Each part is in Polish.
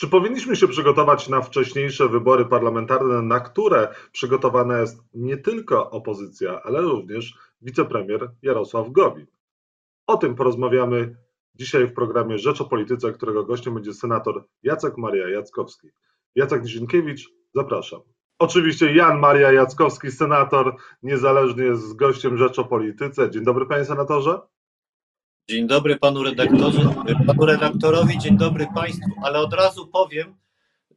Czy powinniśmy się przygotować na wcześniejsze wybory parlamentarne, na które przygotowana jest nie tylko opozycja, ale również wicepremier Jarosław Gowin? O tym porozmawiamy dzisiaj w programie Rzecz o Polityce, którego gościem będzie senator Jacek Maria Jackowski. Jacek Nizinkiewicz, zapraszam. Oczywiście Jan Maria Jackowski, senator, niezależnie jest gościem Rzecz o Polityce. Dzień dobry panie senatorze. Dzień dobry panu redaktorze, panu redaktorowi, dzień dobry państwu, ale od razu powiem,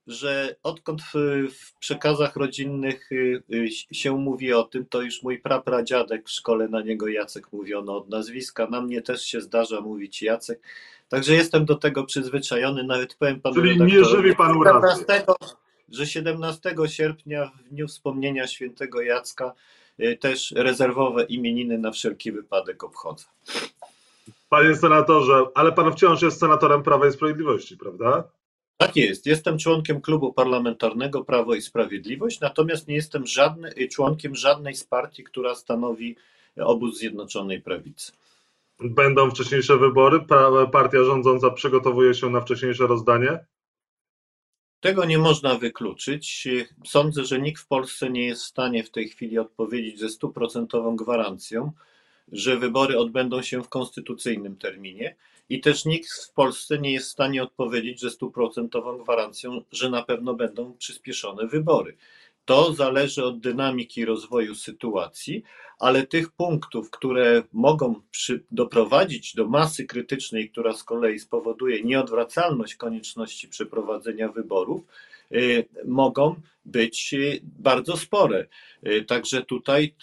że odkąd w, w przekazach rodzinnych y, y, się mówi o tym, to już mój prapradziadek w szkole na niego Jacek mówiono od nazwiska, na mnie też się zdarza mówić Jacek, także jestem do tego przyzwyczajony, nawet powiem panu Czyli nie żywi pan że 17 sierpnia w dniu wspomnienia świętego Jacka y, też rezerwowe imieniny na wszelki wypadek obchodzę. Panie senatorze, ale pan wciąż jest senatorem Prawa i Sprawiedliwości, prawda? Tak jest. Jestem członkiem klubu parlamentarnego Prawo i Sprawiedliwość, natomiast nie jestem żadny, członkiem żadnej z partii, która stanowi obóz Zjednoczonej Prawicy. Będą wcześniejsze wybory? Partia rządząca przygotowuje się na wcześniejsze rozdanie? Tego nie można wykluczyć. Sądzę, że nikt w Polsce nie jest w stanie w tej chwili odpowiedzieć ze stuprocentową gwarancją, że wybory odbędą się w konstytucyjnym terminie i też nikt w Polsce nie jest w stanie odpowiedzieć ze stuprocentową gwarancją, że na pewno będą przyspieszone wybory. To zależy od dynamiki rozwoju sytuacji, ale tych punktów, które mogą przy, doprowadzić do masy krytycznej, która z kolei spowoduje nieodwracalność konieczności przeprowadzenia wyborów, mogą być y, bardzo spore. Y, także tutaj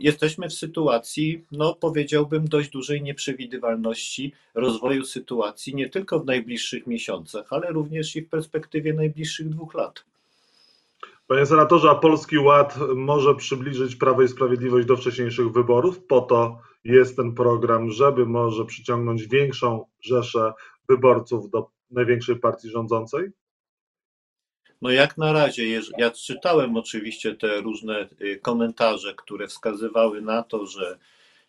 jesteśmy w sytuacji, no powiedziałbym, dość dużej nieprzewidywalności rozwoju sytuacji, nie tylko w najbliższych miesiącach, ale również i w perspektywie najbliższych dwóch lat. Panie senatorze, a Polski Ład może przybliżyć Prawo i Sprawiedliwość do wcześniejszych wyborów? Po to jest ten program, żeby może przyciągnąć większą rzeszę wyborców do największej partii rządzącej? No jak na razie, ja czytałem oczywiście te różne y, komentarze, które wskazywały na to, że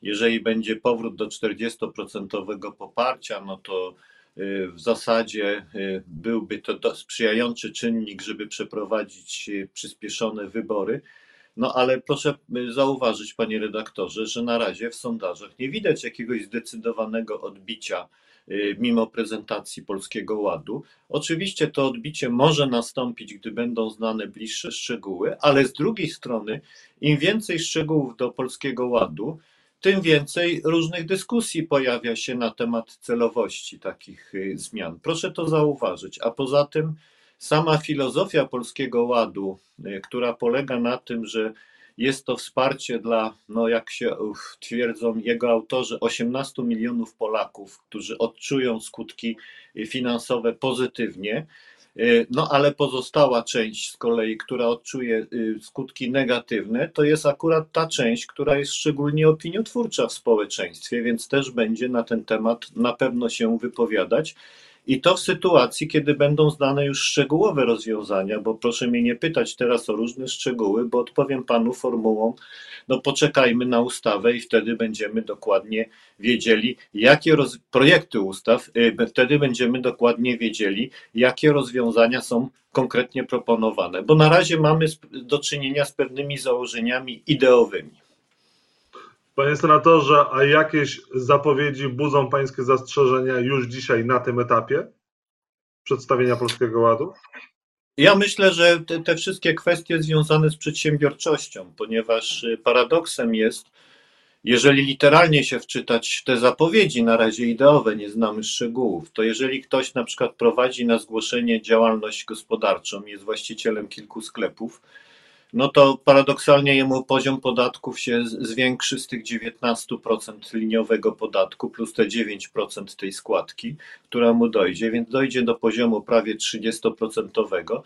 jeżeli będzie powrót do 40% poparcia, no to y, w zasadzie y, byłby to sprzyjający czynnik, żeby przeprowadzić przyspieszone wybory. No ale proszę zauważyć, panie redaktorze, że na razie w sondażach nie widać jakiegoś zdecydowanego odbicia mimo prezentacji Polskiego Ładu. Oczywiście to odbicie może nastąpić, gdy będą znane bliższe szczegóły, ale z drugiej strony, im więcej szczegółów do Polskiego Ładu, tym więcej różnych dyskusji pojawia się na temat celowości takich y, zmian. Proszę to zauważyć. A poza tym, sama filozofia Polskiego Ładu, y, która polega na tym, że jest to wsparcie dla, no jak się twierdzą jego autorzy, 18 milionów Polaków, którzy odczują skutki finansowe pozytywnie. Y, no ale pozostała część z kolei, która odczuje y, skutki negatywne, to jest akurat ta część, która jest szczególnie opiniotwórcza w społeczeństwie, więc też będzie na ten temat na pewno się wypowiadać. I to w sytuacji, kiedy będą znane już szczegółowe rozwiązania, bo proszę mnie nie pytać teraz o różne szczegóły, bo odpowiem panu formułą, no poczekajmy na ustawę i wtedy będziemy dokładnie wiedzieli, jakie roz... projekty ustaw, y, wtedy będziemy dokładnie wiedzieli, jakie rozwiązania są konkretnie proponowane, bo na razie mamy do czynienia z pewnymi założeniami ideowymi. Panie senatorze, a jakieś zapowiedzi budzą pańskie zastrzeżenia już dzisiaj na tym etapie przedstawienia Polskiego Ładu? Ja myślę, że te, te, wszystkie kwestie związane z przedsiębiorczością, ponieważ y, paradoksem jest, jeżeli literalnie się wczytać te zapowiedzi, na razie ideowe, nie znamy szczegółów, to jeżeli ktoś na przykład prowadzi na zgłoszenie działalność gospodarczą, jest właścicielem kilku sklepów, no to paradoksalnie jemu poziom podatków się zwiększy z tych 19% liniowego podatku plus te 9% tej składki, która mu dojdzie, więc dojdzie do poziomu prawie 30%.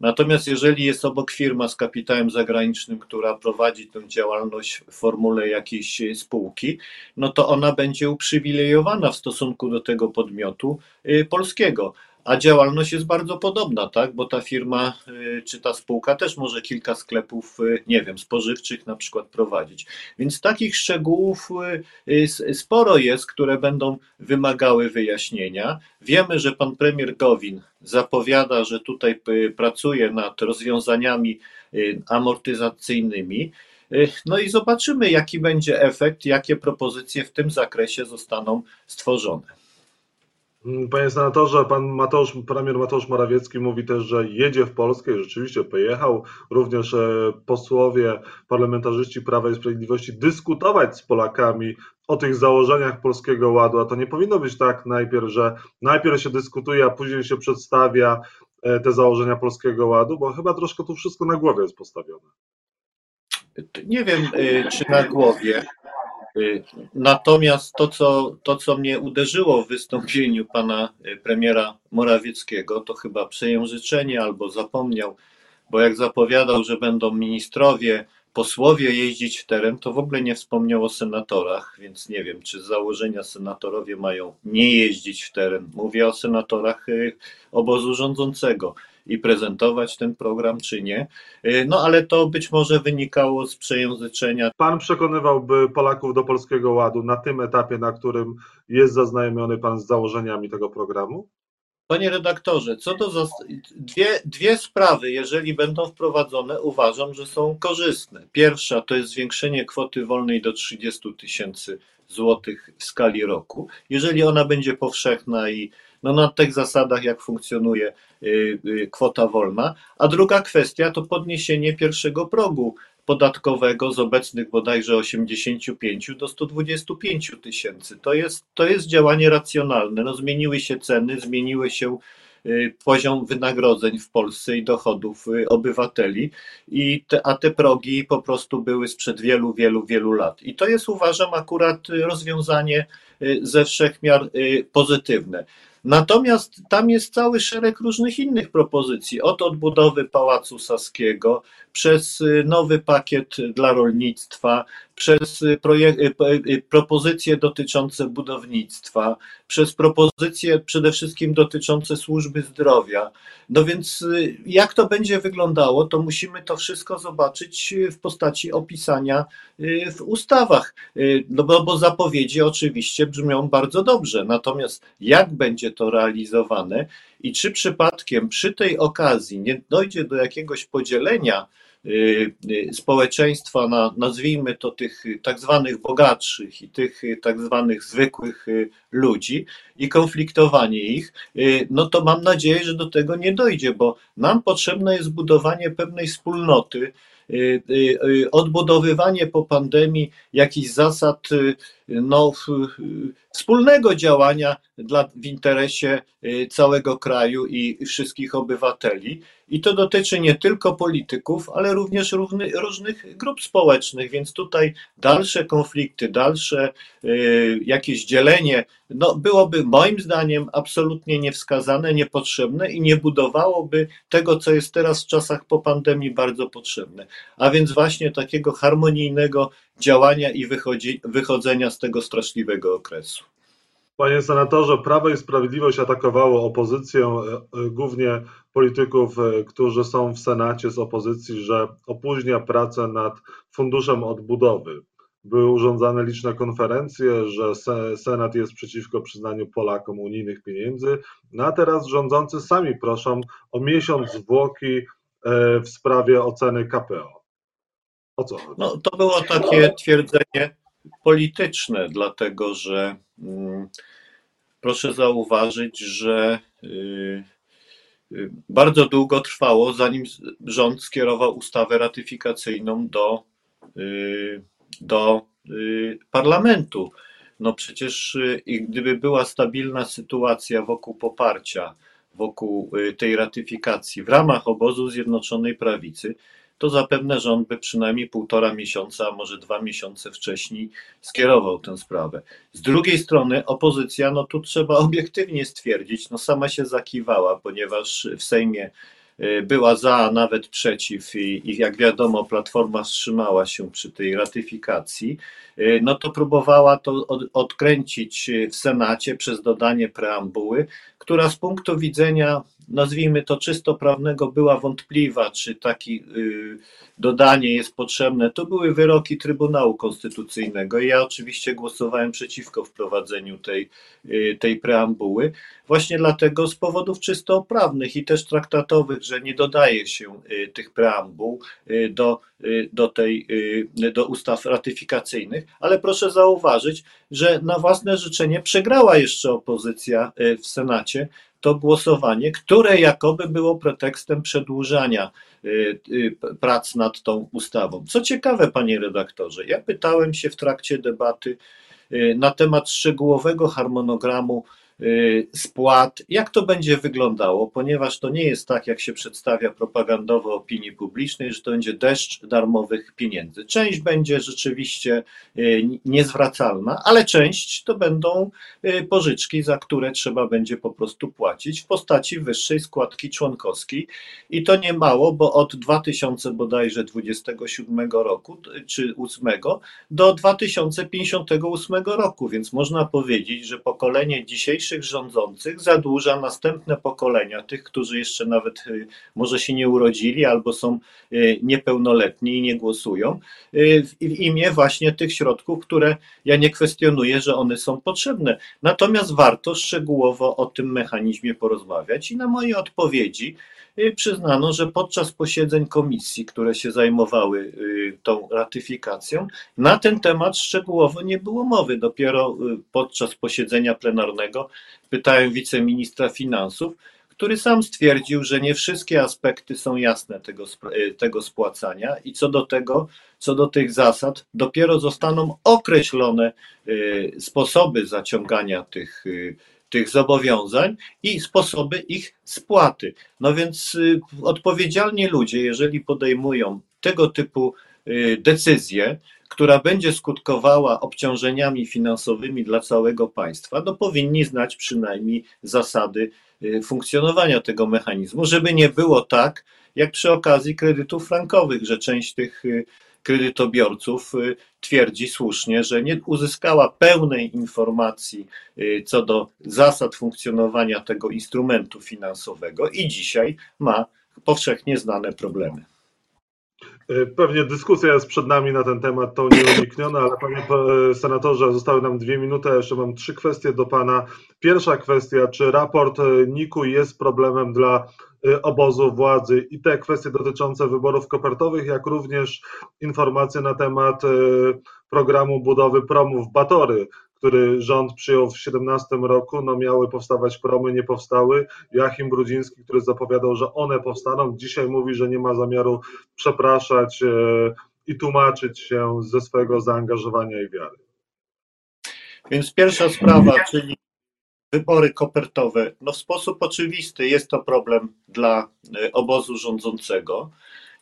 Natomiast jeżeli jest obok firma z kapitałem zagranicznym, która prowadzi tę działalność w formule jakiejś spółki, no to ona będzie uprzywilejowana w stosunku do tego podmiotu y, polskiego a działalność jest bardzo podobna, tak? Bo ta firma y, czy ta spółka też może kilka sklepów, y, nie wiem, spożywczych na przykład prowadzić. Więc takich szczegółów y, sporo jest, które będą wymagały wyjaśnienia. Wiemy, że pan premier Gowin zapowiada, że tutaj pracuje nad rozwiązaniami amortyzacyjnymi. No i zobaczymy, jaki będzie efekt, jakie propozycje w tym zakresie zostaną stworzone. Mm, panie senatorze, pan Mateusz, premier Mateusz Morawiecki mówi też, że jedzie w Polskę i rzeczywiście pojechał. Również e, posłowie, parlamentarzyści Prawa i Sprawiedliwości dyskutować z Polakami o tych założeniach Polskiego Ładu. A to nie powinno być tak najpierw, że najpierw się dyskutuje, a później się przedstawia e, te założenia Polskiego Ładu, bo chyba troszkę tu wszystko na głowie jest postawione. Nie wiem, e, czy na głowie. Y, natomiast to co, to, co mnie uderzyło w wystąpieniu pana y, premiera Morawieckiego, to chyba przejęzyczenie albo zapomniał, bo jak zapowiadał, że będą ministrowie, posłowie jeździć w teren, to w ogóle nie wspomniał o senatorach, więc nie wiem, czy z założenia senatorowie mają nie jeździć w teren. Mówię o senatorach y, obozu rządzącego i prezentować ten program, czy nie. Y, no ale to być może wynikało z przejęzyczenia. Pan przekonywałby Polaków do Polskiego Ładu na tym etapie, na którym jest zaznajomiony Pan z założeniami tego programu? Panie redaktorze, co do dwie, dwie sprawy, jeżeli będą wprowadzone, uważam, że są korzystne. Pierwsza to jest zwiększenie kwoty wolnej do 30 tysięcy złotych w skali roku. Jeżeli ona będzie powszechna i no na tych zasadach, jak funkcjonuje y, y, kwota wolna. A druga kwestia to podniesienie pierwszego progu podatkowego z obecnych bodajże 85 do 125 tysięcy. To jest, to jest działanie racjonalne. No, zmieniły się ceny, zmieniły się y, poziom wynagrodzeń w Polsce i dochodów obywateli, i te, a te progi po prostu były sprzed wielu, wielu, wielu lat. I to jest uważam akurat rozwiązanie ze wszechmiar pozytywne. Natomiast tam jest cały szereg różnych innych propozycji, od odbudowy Pałacu Saskiego, przez y, nowy pakiet dla rolnictwa, przez y, y, propozycje dotyczące budownictwa, przez propozycje przede wszystkim dotyczące służby zdrowia. No więc jak to będzie wyglądało, to musimy to wszystko zobaczyć w postaci opisania w ustawach, no bo, bo zapowiedzi oczywiście brzmią bardzo dobrze, natomiast jak będzie to realizowane i czy przypadkiem przy tej okazji nie dojdzie do jakiegoś podzielenia y, y, społeczeństwa na, nazwijmy to tych tak zwanych bogatszych i tych tak zwanych zwykłych y, ludzi i konfliktowanie ich, no to mam nadzieję, że do tego nie dojdzie, bo nam potrzebne jest budowanie pewnej wspólnoty, Y, y, y, odbudowywanie po pandemii jakichś zasad no, wspólnego działania dla, w interesie całego kraju i wszystkich obywateli. I to dotyczy nie tylko polityków, ale również równy, różnych grup społecznych, więc tutaj dalsze konflikty, dalsze y, jakieś dzielenie, no, byłoby moim zdaniem absolutnie niewskazane, niepotrzebne i nie budowałoby tego, co jest teraz w czasach po pandemii bardzo potrzebne. A więc właśnie takiego harmonijnego działania i wychodzi, wychodzenia z tego straszliwego okresu. Panie senatorze, Prawo i Sprawiedliwość atakowało opozycję, e, e, głównie polityków, e, którzy są w Senacie z opozycji, że opóźnia pracę nad Funduszem Odbudowy. Były urządzane liczne konferencje, że Senat jest przeciwko przyznaniu Polakom unijnych pieniędzy, no a teraz rządzący sami proszą o miesiąc zwłoki w sprawie oceny KPO. O co chodzi? No, to było takie twierdzenie polityczne, dlatego że mm, proszę zauważyć, że y, y, bardzo długo trwało, zanim rząd skierował ustawę ratyfikacyjną do, y, do parlamentu. No przecież gdyby była stabilna sytuacja wokół poparcia, wokół tej ratyfikacji w ramach obozu Zjednoczonej Prawicy, to zapewne rząd by przynajmniej półtora miesiąca, a może dwa miesiące wcześniej skierował tę sprawę. Z drugiej strony opozycja, no tu trzeba obiektywnie stwierdzić, no sama się zakiwała, ponieważ w Sejmie była za, a nawet przeciw, i, i jak wiadomo, Platforma wstrzymała się przy tej ratyfikacji, no to próbowała to od, odkręcić w Senacie przez dodanie preambuły, która z punktu widzenia nazwijmy to czysto prawnego, była wątpliwa, czy taki y, dodanie jest potrzebne. To były wyroki Trybunału Konstytucyjnego. Ja oczywiście głosowałem przeciwko wprowadzeniu tej, y, tej preambuły, właśnie dlatego z powodów czysto prawnych i też traktatowych, że nie dodaje się y, tych preambuł do, do, tej, do ustaw ratyfikacyjnych, ale proszę zauważyć, że na własne życzenie przegrała jeszcze opozycja w Senacie to głosowanie, które jakoby było pretekstem przedłużania y, y, prac nad tą ustawą. Co ciekawe, panie redaktorze, ja pytałem się w trakcie debaty y, na temat szczegółowego harmonogramu spłat, jak to będzie wyglądało, ponieważ to nie jest tak, jak się przedstawia propagandowo opinii publicznej, że to będzie deszcz darmowych pieniędzy. Część będzie rzeczywiście y, niezwracalna, ale część to będą y, pożyczki, za które trzeba będzie po prostu płacić w postaci wyższej składki członkowskiej. I to nie mało, bo od 2000 bodajże 27 roku czy 8 do 2058 roku, więc można powiedzieć, że pokolenie dzisiejsze dzisiejszych rządzących zadłuża następne pokolenia, tych, którzy jeszcze nawet y, może się nie urodzili albo są y, niepełnoletni i nie głosują, y, w imię właśnie tych środków, które ja nie kwestionuję, że one są potrzebne. Natomiast warto szczegółowo o tym mechanizmie porozmawiać i na moje odpowiedzi przyznano, że podczas posiedzeń komisji, które się zajmowały y, tą ratyfikacją, na ten temat szczegółowo nie było mowy. Dopiero y, podczas posiedzenia plenarnego pytałem wiceministra finansów, który sam stwierdził, że nie wszystkie aspekty są jasne tego, y, tego spłacania i co do tego, co do tych zasad, dopiero zostaną określone sposoby zaciągania tych tych zobowiązań i sposoby ich spłaty. No więc y, odpowiedzialni ludzie, jeżeli podejmują tego typu y, decyzję, która będzie skutkowała obciążeniami finansowymi dla całego państwa, no powinni znać przynajmniej zasady y, funkcjonowania tego mechanizmu, żeby nie było tak, jak przy okazji kredytów frankowych, że część tych kredytobiorców y, twierdzi słusznie, że nie uzyskała pełnej informacji y, co do zasad funkcjonowania tego instrumentu finansowego i dzisiaj ma powszechnie znane problemy. Y, pewnie dyskusja jest przed nami na ten temat, to nieuniknione, ale panie senatorze, zostały nam dwie minuty, jeszcze mam trzy kwestie do pana. Pierwsza kwestia, czy raport NIK-u jest problemem dla obozu władzy i te kwestie dotyczące wyborów kopertowych, jak również informacje na temat y, programu budowy promów Batory, który rząd przyjął w 2017 roku, no miały powstawać promy, nie powstały. Joachim Brudziński, który zapowiadał, że one powstaną, dzisiaj mówi, że nie ma zamiaru przepraszać y, i tłumaczyć się ze swojego zaangażowania i wiary. Więc pierwsza sprawa, czyli wybory kopertowe. No w sposób oczywisty jest to problem dla e, obozu rządzącego.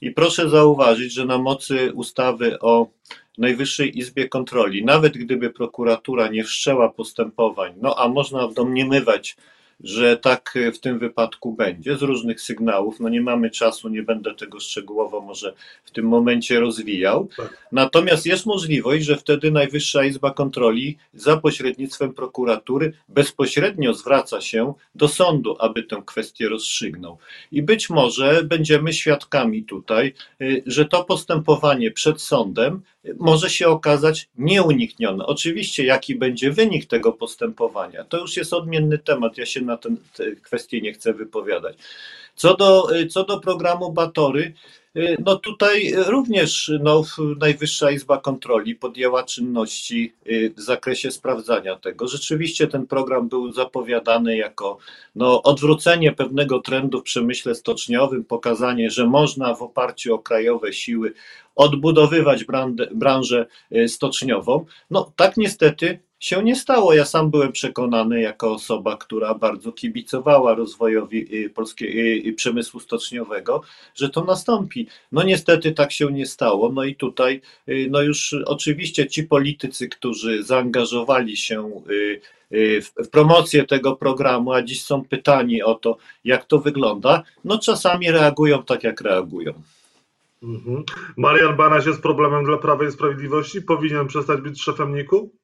I proszę zauważyć, że na mocy ustawy o Najwyższej Izbie Kontroli, nawet gdyby prokuratura nie wszczęła postępowań, no a można domniemywać, że tak w tym wypadku będzie z różnych sygnałów. No nie mamy czasu, nie będę tego szczegółowo może w tym momencie rozwijał. Tak. Natomiast jest możliwość, że wtedy Najwyższa Izba Kontroli za pośrednictwem prokuratury bezpośrednio zwraca się do sądu, aby tę kwestię rozstrzygnął. I być może będziemy świadkami tutaj, y, że to postępowanie przed sądem może się okazać nieuniknione. Oczywiście, jaki będzie wynik tego postępowania, to już jest odmienny temat. Ja się na tę kwestię nie chcę wypowiadać. Co do, co do programu Batory, no tutaj również no, Najwyższa Izba Kontroli podjęła czynności w zakresie sprawdzania tego. Rzeczywiście ten program był zapowiadany jako no, odwrócenie pewnego trendu w przemyśle stoczniowym, pokazanie, że można w oparciu o krajowe siły odbudowywać branżę stoczniową. No tak niestety się nie stało. Ja sam byłem przekonany, jako osoba, która bardzo kibicowała rozwojowi y, polskiego y, przemysłu stoczniowego, że to nastąpi. No niestety tak się nie stało. No i tutaj, y, no już oczywiście ci politycy, którzy zaangażowali się w promocję tego programu, a dziś są pytani o to, jak to wygląda, no czasami reagują tak, jak reagują. Mhm. Marian Banaś jest problemem dla Prawa i Sprawiedliwości? Powinien przestać być szefem NIK-u?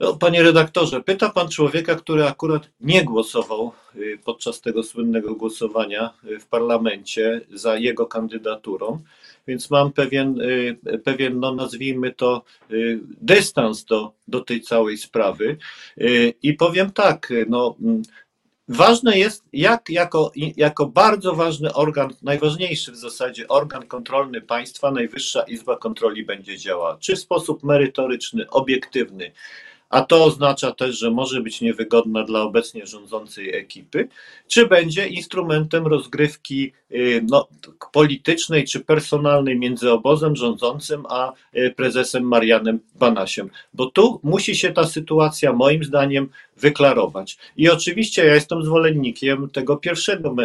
No, panie redaktorze, pyta pan człowieka, który akurat nie głosował y, podczas tego słynnego głosowania y, w parlamencie za jego kandydaturą, więc mam pewien, y, pewien no nazwijmy to, dystans do, do tej całej sprawy. I powiem tak, no, mm, Ważne jest, jak jako, jako bardzo ważny organ, najważniejszy w zasadzie organ kontrolny państwa, Najwyższa Izba Kontroli będzie działała. Czy w sposób merytoryczny, obiektywny, a to oznacza też, że może być niewygodna dla obecnie rządzącej ekipy, czy będzie instrumentem rozgrywki y, no, politycznej czy personalnej między obozem rządzącym a y, prezesem Marianem Banasiem. Bo tu musi się ta sytuacja, moim zdaniem, wyklarować. I oczywiście ja jestem zwolennikiem tego pierwszego,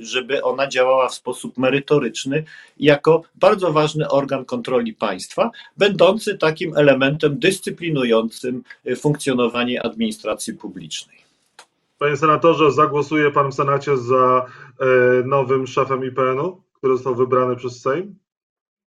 żeby ona działała w sposób merytoryczny, jako bardzo ważny organ kontroli państwa, będący takim elementem dyscyplinującym y, funkcjonowanie administracji publicznej. Panie senatorze, zagłosuje pan w Senacie za e, nowym szefem IPN-u, który został wybrany przez Sejm?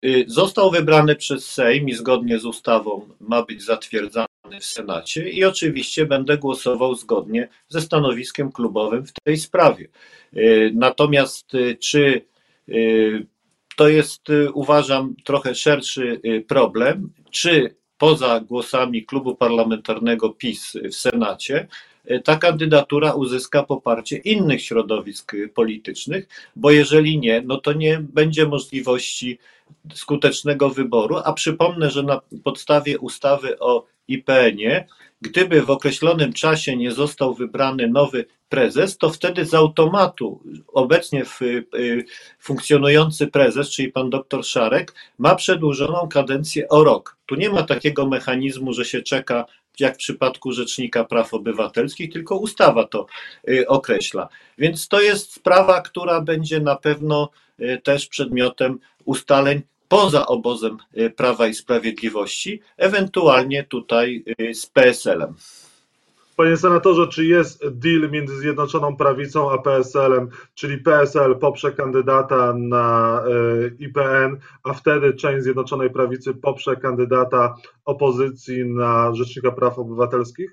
Y, został wybrany przez Sejm i zgodnie z ustawą ma być zatwierdzany w Senacie i oczywiście będę głosował zgodnie ze stanowiskiem klubowym w tej sprawie. Y, natomiast y, czy to jest, uważam, trochę szerszy problem, czy poza głosami klubu parlamentarnego PiS w Senacie ta kandydatura uzyska poparcie innych środowisk politycznych, bo jeżeli nie, no to nie będzie możliwości skutecznego wyboru. A przypomnę, że na podstawie ustawy o IPN-ie, gdyby w określonym czasie nie został wybrany nowy prezes, to wtedy z automatu obecnie y, funkcjonujący prezes, czyli pan doktor Szarek, ma przedłużoną kadencję o rok. Tu nie ma takiego mechanizmu, że się czeka jak w przypadku Rzecznika Praw Obywatelskich, tylko ustawa to y, określa. Więc to jest sprawa, która będzie na pewno y, też przedmiotem ustaleń poza obozem y, Prawa i Sprawiedliwości, ewentualnie tutaj z PSL-em. Panie senatorze, czy jest deal między Zjednoczoną Prawicą a PSL-em, czyli PSL poprze kandydata na e, IPN, a wtedy część Zjednoczonej Prawicy poprze kandydata opozycji na Rzecznika Praw Obywatelskich?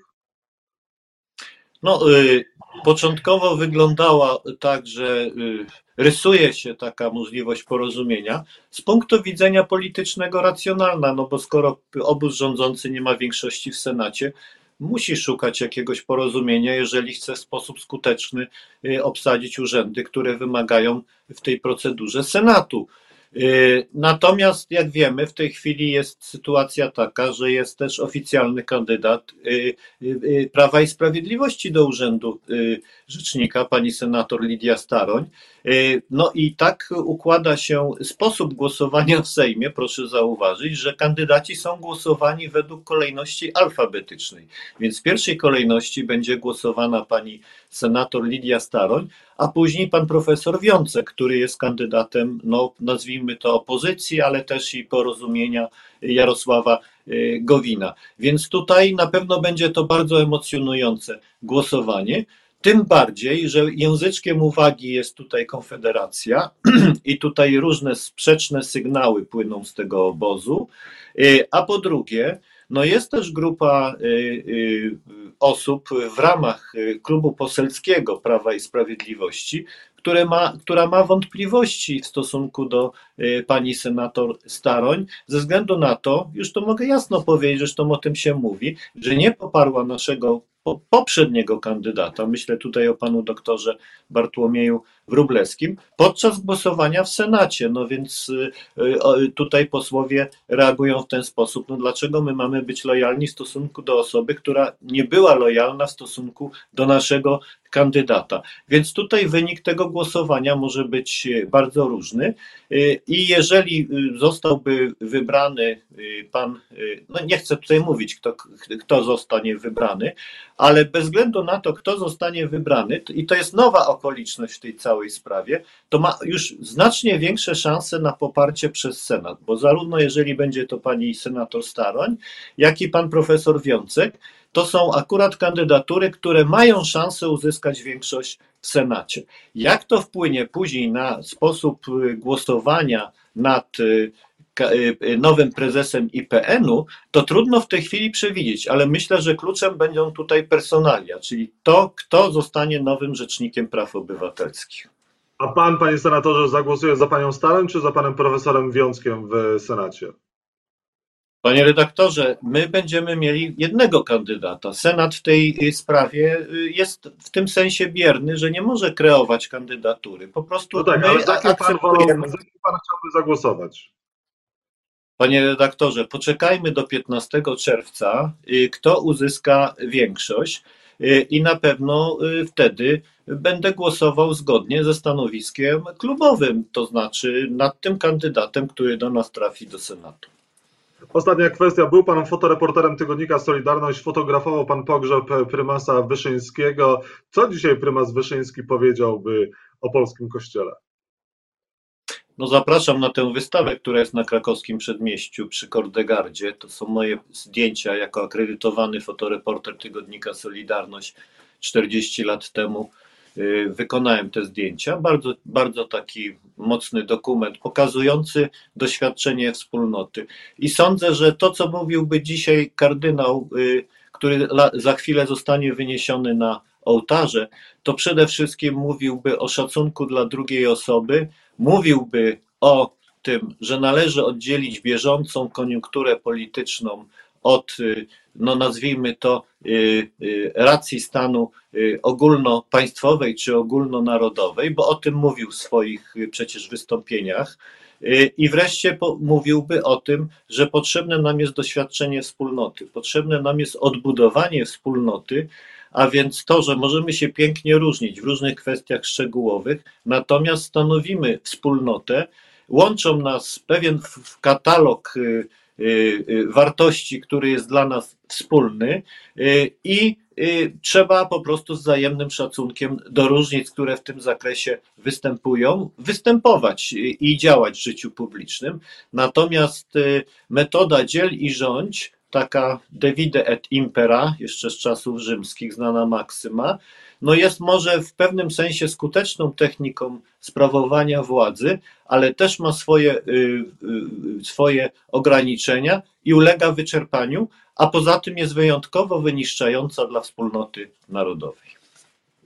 No, y, początkowo wyglądała tak, że y, rysuje się taka możliwość porozumienia. Z punktu widzenia politycznego racjonalna, no bo skoro obóz rządzący nie ma większości w Senacie, musi szukać jakiegoś porozumienia, jeżeli chce w sposób skuteczny y, obsadzić urzędy, które wymagają w tej procedurze Senatu. Y, natomiast, jak wiemy, w tej chwili jest sytuacja taka, że jest też oficjalny kandydat y, Prawa i Sprawiedliwości do urzędu rzecznika, pani senator Lidia Staroń. Y, no i tak układa się sposób głosowania w Sejmie, proszę zauważyć, że kandydaci są głosowani według kolejności alfabetycznej. Więc w pierwszej kolejności będzie głosowana pani senator Lidia Staroń, a później pan profesor Wiącek, który jest kandydatem, no nazwijmy to opozycji, ale też i porozumienia Jarosława y, Gowina. Więc tutaj na pewno będzie to bardzo emocjonujące głosowanie. Tym bardziej, że języczkiem uwagi jest tutaj Konfederacja i tutaj różne sprzeczne sygnały płyną z tego obozu, y, a po drugie, no jest też grupa y, y, osób w ramach klubu poselskiego Prawa i Sprawiedliwości, które ma, która ma wątpliwości w stosunku do pani senator Staroń, ze względu na to, już to mogę jasno powiedzieć, zresztą o tym się mówi, że nie poparła naszego poprzedniego kandydata, myślę tutaj o panu doktorze Bartłomieju Wróblewskim, podczas głosowania w Senacie. No więc y, y, tutaj posłowie reagują w ten sposób. No dlaczego my mamy być lojalni w stosunku do osoby, która nie była lojalna w stosunku do naszego kandydata. Więc tutaj wynik tego głosowania może być bardzo różny. Y, I jeżeli zostałby wybrany pan, no nie chcę tutaj mówić, kto, kto zostanie wybrany, ale bez względu na to, kto zostanie wybrany, i to jest nowa okoliczność w tej całej sprawie, to ma już znacznie większe szanse na poparcie przez Senat, bo zarówno jeżeli będzie to pani senator Staroń, jak i pan profesor Wiącek, to są akurat kandydatury, które mają szansę uzyskać większość w Senacie. Jak to wpłynie później na sposób y, głosowania nad y, nowym prezesem IPN-u, to trudno w tej chwili przewidzieć, ale myślę, że kluczem będą tutaj personalia, czyli to, kto zostanie nowym rzecznikiem praw obywatelskich. A pan, panie senatorze, zagłosuje za panią Stalem czy za panem profesorem Wiązkiem w Senacie? Panie redaktorze, my będziemy mieli jednego kandydata. Senat w tej sprawie jest w tym sensie bierny, że nie może kreować kandydatury. Po prostu no tak, ale za kim pan, wolą, za kim pan chciałby zagłosować? Panie redaktorze, poczekajmy do 15 czerwca, y, kto uzyska większość y, i na pewno y, wtedy będę głosował zgodnie ze stanowiskiem klubowym, to znaczy nad tym kandydatem, który do nas trafi do Senatu. Ostatnia kwestia. Był pan fotoreporterem tygodnika Solidarność, fotografował pan pogrzeb prymasa Wyszyńskiego. Co dzisiaj prymas Wyszyński powiedziałby o polskim kościele? No zapraszam na tę wystawę, która jest na krakowskim przedmieściu przy Kordegardzie. To są moje zdjęcia jako akredytowany fotoreporter tygodnika Solidarność 40 lat temu. Y, wykonałem te zdjęcia. Bardzo, bardzo taki mocny dokument pokazujący doświadczenie wspólnoty. I sądzę, że to, co mówiłby dzisiaj kardynał, y, który za chwilę zostanie wyniesiony na ołtarze, to przede wszystkim mówiłby o szacunku dla drugiej osoby, mówiłby o tym, że należy oddzielić bieżącą koniunkturę polityczną od, y, no nazwijmy to, y, y, racji stanu ogólnopaństwowej czy ogólnonarodowej, bo o tym mówił w swoich przecież wystąpieniach. I wreszcie mówiłby o tym, że potrzebne nam jest doświadczenie wspólnoty, potrzebne nam jest odbudowanie wspólnoty, a więc to, że możemy się pięknie różnić w różnych kwestiach szczegółowych, natomiast stanowimy wspólnotę, łączą nas pewien katalog y, y, y, wartości, który jest dla nas wspólny i trzeba po prostu z wzajemnym szacunkiem do różnic, które w tym zakresie występują, występować i działać w życiu publicznym. Natomiast metoda dziel i rządź taka Devide et Impera, jeszcze z czasów rzymskich, znana maksyma, no jest może w pewnym sensie skuteczną techniką sprawowania władzy, ale też ma swoje, y, y, swoje ograniczenia i ulega wyczerpaniu, a poza tym jest wyjątkowo wyniszczająca dla wspólnoty narodowej.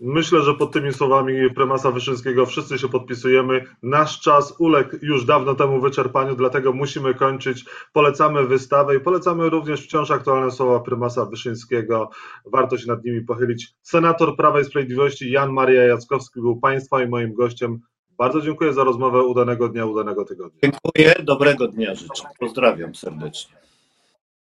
Myślę, że pod tymi słowami premasa Wyszyńskiego wszyscy się podpisujemy. Nasz czas uległ już dawno temu wyczerpaniu, dlatego musimy kończyć. Polecamy wystawę i polecamy również wciąż aktualne słowa premasa Wyszyńskiego. Warto się nad nimi pochylić. Senator Prawa i Sprawiedliwości Jan Maria Jackowski był Państwa i moim gościem. Bardzo dziękuję za rozmowę. Udanego dnia, udanego tygodnia. Dziękuję, dobrego dnia życzę. Pozdrawiam serdecznie.